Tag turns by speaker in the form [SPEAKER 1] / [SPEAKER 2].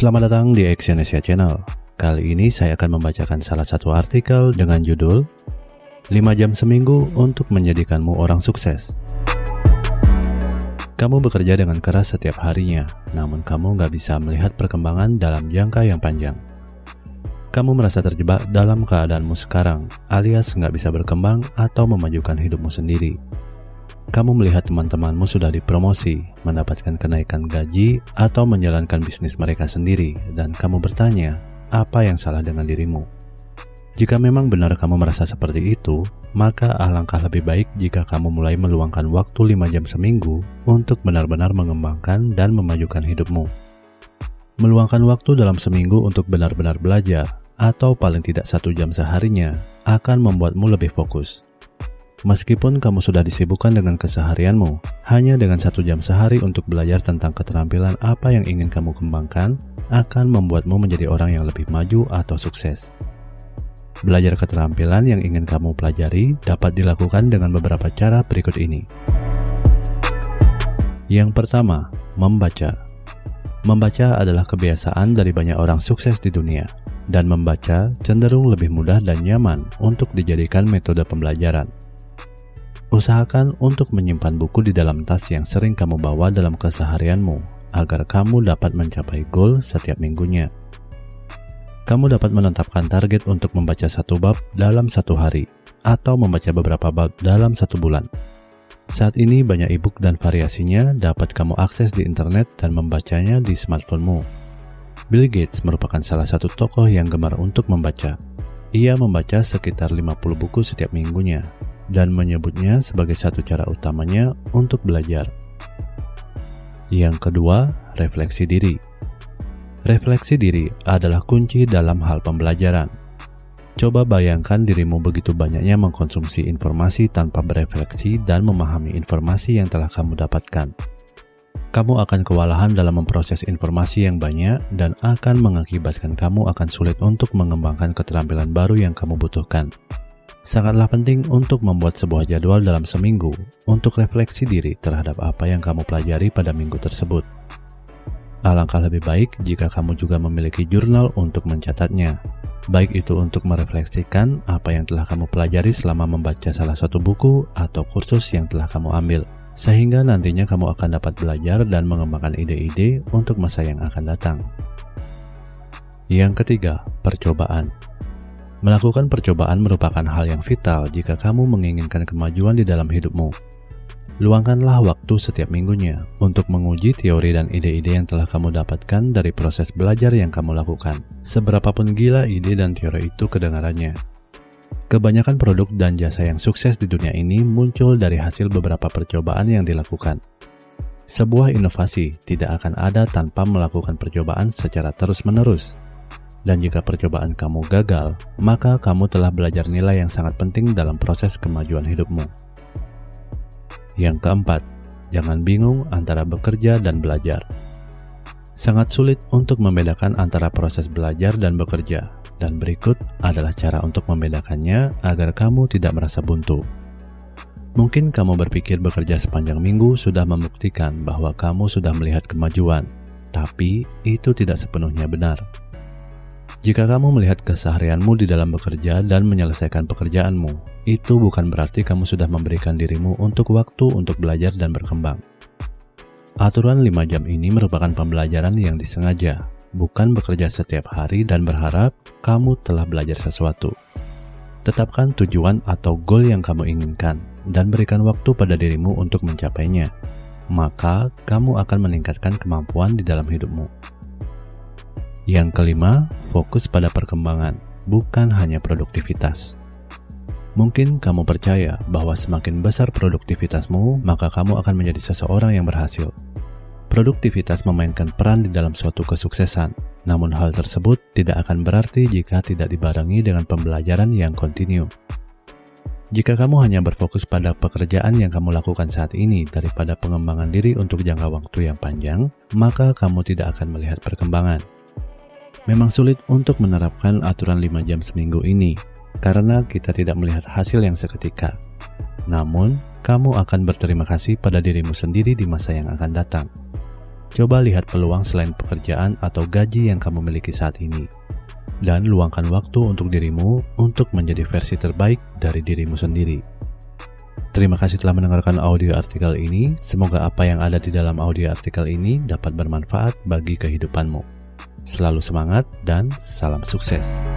[SPEAKER 1] Selamat datang di Exyonesia Channel. Kali ini saya akan membacakan salah satu artikel dengan judul 5 jam seminggu untuk menjadikanmu orang sukses. Kamu bekerja dengan keras setiap harinya, namun kamu nggak bisa melihat perkembangan dalam jangka yang panjang. Kamu merasa terjebak dalam keadaanmu sekarang, alias nggak bisa berkembang atau memajukan hidupmu sendiri. Kamu melihat teman-temanmu sudah dipromosi, mendapatkan kenaikan gaji, atau menjalankan bisnis mereka sendiri, dan kamu bertanya, apa yang salah dengan dirimu? Jika memang benar kamu merasa seperti itu, maka alangkah lebih baik jika kamu mulai meluangkan waktu 5 jam seminggu untuk benar-benar mengembangkan dan memajukan hidupmu. Meluangkan waktu dalam seminggu untuk benar-benar belajar, atau paling tidak satu jam seharinya, akan membuatmu lebih fokus. Meskipun kamu sudah disibukkan dengan keseharianmu, hanya dengan satu jam sehari untuk belajar tentang keterampilan apa yang ingin kamu kembangkan, akan membuatmu menjadi orang yang lebih maju atau sukses. Belajar keterampilan yang ingin kamu pelajari dapat dilakukan dengan beberapa cara berikut ini. Yang pertama, membaca. Membaca adalah kebiasaan dari banyak orang sukses di dunia, dan membaca cenderung lebih mudah dan nyaman untuk dijadikan metode pembelajaran. Usahakan untuk menyimpan buku di dalam tas yang sering kamu bawa dalam keseharianmu agar kamu dapat mencapai goal setiap minggunya. Kamu dapat menetapkan target untuk membaca satu bab dalam satu hari atau membaca beberapa bab dalam satu bulan. Saat ini banyak e-book dan variasinya dapat kamu akses di internet dan membacanya di smartphonemu. Bill Gates merupakan salah satu tokoh yang gemar untuk membaca. Ia membaca sekitar 50 buku setiap minggunya dan menyebutnya sebagai satu cara utamanya untuk belajar. Yang kedua, refleksi diri. Refleksi diri adalah kunci dalam hal pembelajaran. Coba bayangkan dirimu begitu banyaknya mengkonsumsi informasi tanpa berefleksi dan memahami informasi yang telah kamu dapatkan. Kamu akan kewalahan dalam memproses informasi yang banyak dan akan mengakibatkan kamu akan sulit untuk mengembangkan keterampilan baru yang kamu butuhkan. Sangatlah penting untuk membuat sebuah jadwal dalam seminggu untuk refleksi diri terhadap apa yang kamu pelajari pada minggu tersebut. Alangkah lebih baik jika kamu juga memiliki jurnal untuk mencatatnya, baik itu untuk merefleksikan apa yang telah kamu pelajari selama membaca salah satu buku atau kursus yang telah kamu ambil, sehingga nantinya kamu akan dapat belajar dan mengembangkan ide-ide untuk masa yang akan datang. Yang ketiga, percobaan. Melakukan percobaan merupakan hal yang vital jika kamu menginginkan kemajuan di dalam hidupmu. Luangkanlah waktu setiap minggunya untuk menguji teori dan ide-ide yang telah kamu dapatkan dari proses belajar yang kamu lakukan. Seberapapun gila ide dan teori itu kedengarannya. Kebanyakan produk dan jasa yang sukses di dunia ini muncul dari hasil beberapa percobaan yang dilakukan. Sebuah inovasi tidak akan ada tanpa melakukan percobaan secara terus-menerus. Dan jika percobaan kamu gagal, maka kamu telah belajar nilai yang sangat penting dalam proses kemajuan hidupmu. Yang keempat, jangan bingung antara bekerja dan belajar. Sangat sulit untuk membedakan antara proses belajar dan bekerja, dan berikut adalah cara untuk membedakannya agar kamu tidak merasa buntu. Mungkin kamu berpikir bekerja sepanjang minggu sudah membuktikan bahwa kamu sudah melihat kemajuan, tapi itu tidak sepenuhnya benar. Jika kamu melihat keseharianmu di dalam bekerja dan menyelesaikan pekerjaanmu, itu bukan berarti kamu sudah memberikan dirimu untuk waktu untuk belajar dan berkembang. Aturan 5 jam ini merupakan pembelajaran yang disengaja, bukan bekerja setiap hari dan berharap kamu telah belajar sesuatu. Tetapkan tujuan atau goal yang kamu inginkan dan berikan waktu pada dirimu untuk mencapainya. Maka, kamu akan meningkatkan kemampuan di dalam hidupmu. Yang kelima, fokus pada perkembangan, bukan hanya produktivitas. Mungkin kamu percaya bahwa semakin besar produktivitasmu, maka kamu akan menjadi seseorang yang berhasil. Produktivitas memainkan peran di dalam suatu kesuksesan, namun hal tersebut tidak akan berarti jika tidak dibarengi dengan pembelajaran yang kontinu. Jika kamu hanya berfokus pada pekerjaan yang kamu lakukan saat ini daripada pengembangan diri untuk jangka waktu yang panjang, maka kamu tidak akan melihat perkembangan. Memang sulit untuk menerapkan aturan 5 jam seminggu ini karena kita tidak melihat hasil yang seketika. Namun, kamu akan berterima kasih pada dirimu sendiri di masa yang akan datang. Coba lihat peluang selain pekerjaan atau gaji yang kamu miliki saat ini. Dan luangkan waktu untuk dirimu untuk menjadi versi terbaik dari dirimu sendiri. Terima kasih telah mendengarkan audio artikel ini. Semoga apa yang ada di dalam audio artikel ini dapat bermanfaat bagi kehidupanmu. Selalu semangat dan salam sukses.